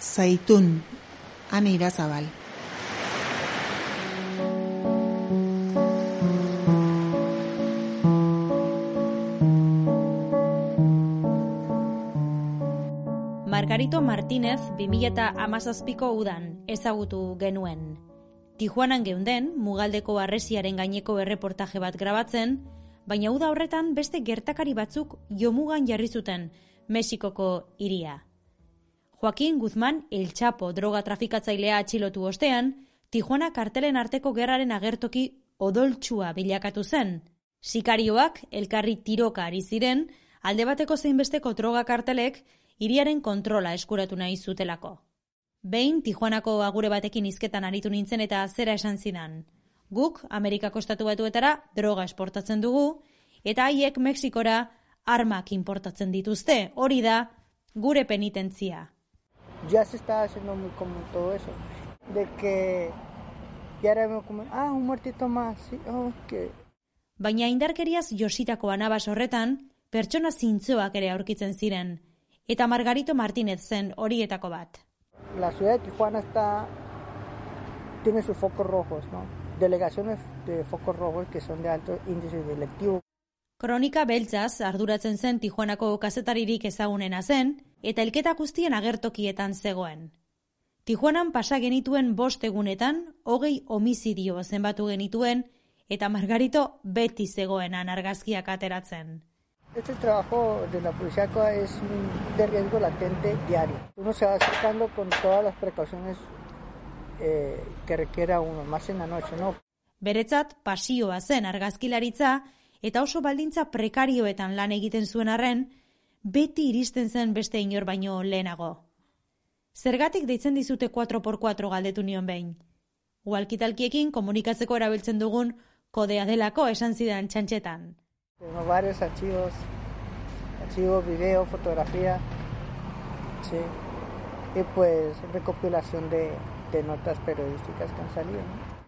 Zaitun, ane irazabal. Margarito Martínez 2008ko udan ezagutu genuen. Tijuanan geunden, mugaldeko arresiaren gaineko erreportaje bat grabatzen, baina uda horretan beste gertakari batzuk jomugan jarri zuten Mexikoko iria. Joaquin Guzman El Chapo droga trafikatzailea atxilotu ostean, Tijuana kartelen arteko gerraren agertoki odoltsua bilakatu zen. Sikarioak elkarri tiroka ari ziren, alde bateko zeinbesteko droga kartelek iriaren kontrola eskuratu nahi zutelako. Behin Tijuanako agure batekin izketan aritu nintzen eta zera esan zidan. Guk Amerikako estatu batuetara droga esportatzen dugu, eta haiek Mexikora armak importatzen dituzte, hori da gure penitentzia. Ya se está haciendo muy común todo eso, de que ya era como, ah, un muertito más, sí, oh, que... Baina indarkeriaz jositako anabas horretan, pertsona zintzoak ere aurkitzen ziren, eta Margarito Martínez zen horietako bat. La ciudad de Tijuana está, tiene sus focos rojos, ¿no? Delegaciones de focos rojos que son de alto índice delictivo. Kronika beltzaz arduratzen zen Tijuanako kazetaririk ezagunena zen, eta elketa guztien agertokietan zegoen. Tijuanan pasa genituen bost egunetan, hogei homizidio zenbatu genituen, eta Margarito beti zegoenan argazkiak ateratzen. Este trabajo de la policía es de riesgo latente diario. Uno se va acercando con todas las precauciones eh, que requiera uno, más en la noche, ¿no? Beretzat, pasioa zen argazkilaritza, eta oso baldintza prekarioetan lan egiten zuen arren, beti iristen zen beste inor baino lehenago. Zergatik deitzen dizute 4x4 galdetu nion behin. Ualkitalkiekin komunikatzeko erabiltzen dugun kodea delako esan zidan txantxetan. Tengo varios archivos, archivos, video, fotografía, sí. Y pues recopilación de, de notas periodísticas que han salido. ¿no?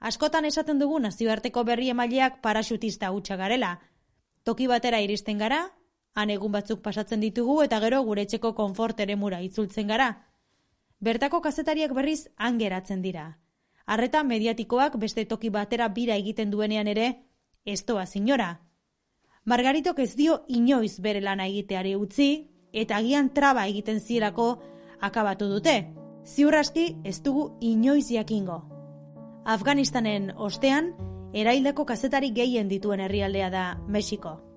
Askotan esaten dugu nazioarteko berri emaileak paraxutista hutsa garela. Toki batera iristen gara, han egun batzuk pasatzen ditugu eta gero gure etxeko konfort eremura itzultzen gara. Bertako kazetariak berriz angeratzen dira. Arreta mediatikoak beste toki batera bira egiten duenean ere, ez toa zinora. Margaritok ez dio inoiz bere lana egiteari utzi, eta agian traba egiten zirako akabatu dute. Ziurraski ez dugu inoiz jakingo. Afganistanen ostean, eraildako kazetari gehien dituen herrialdea da Mexiko.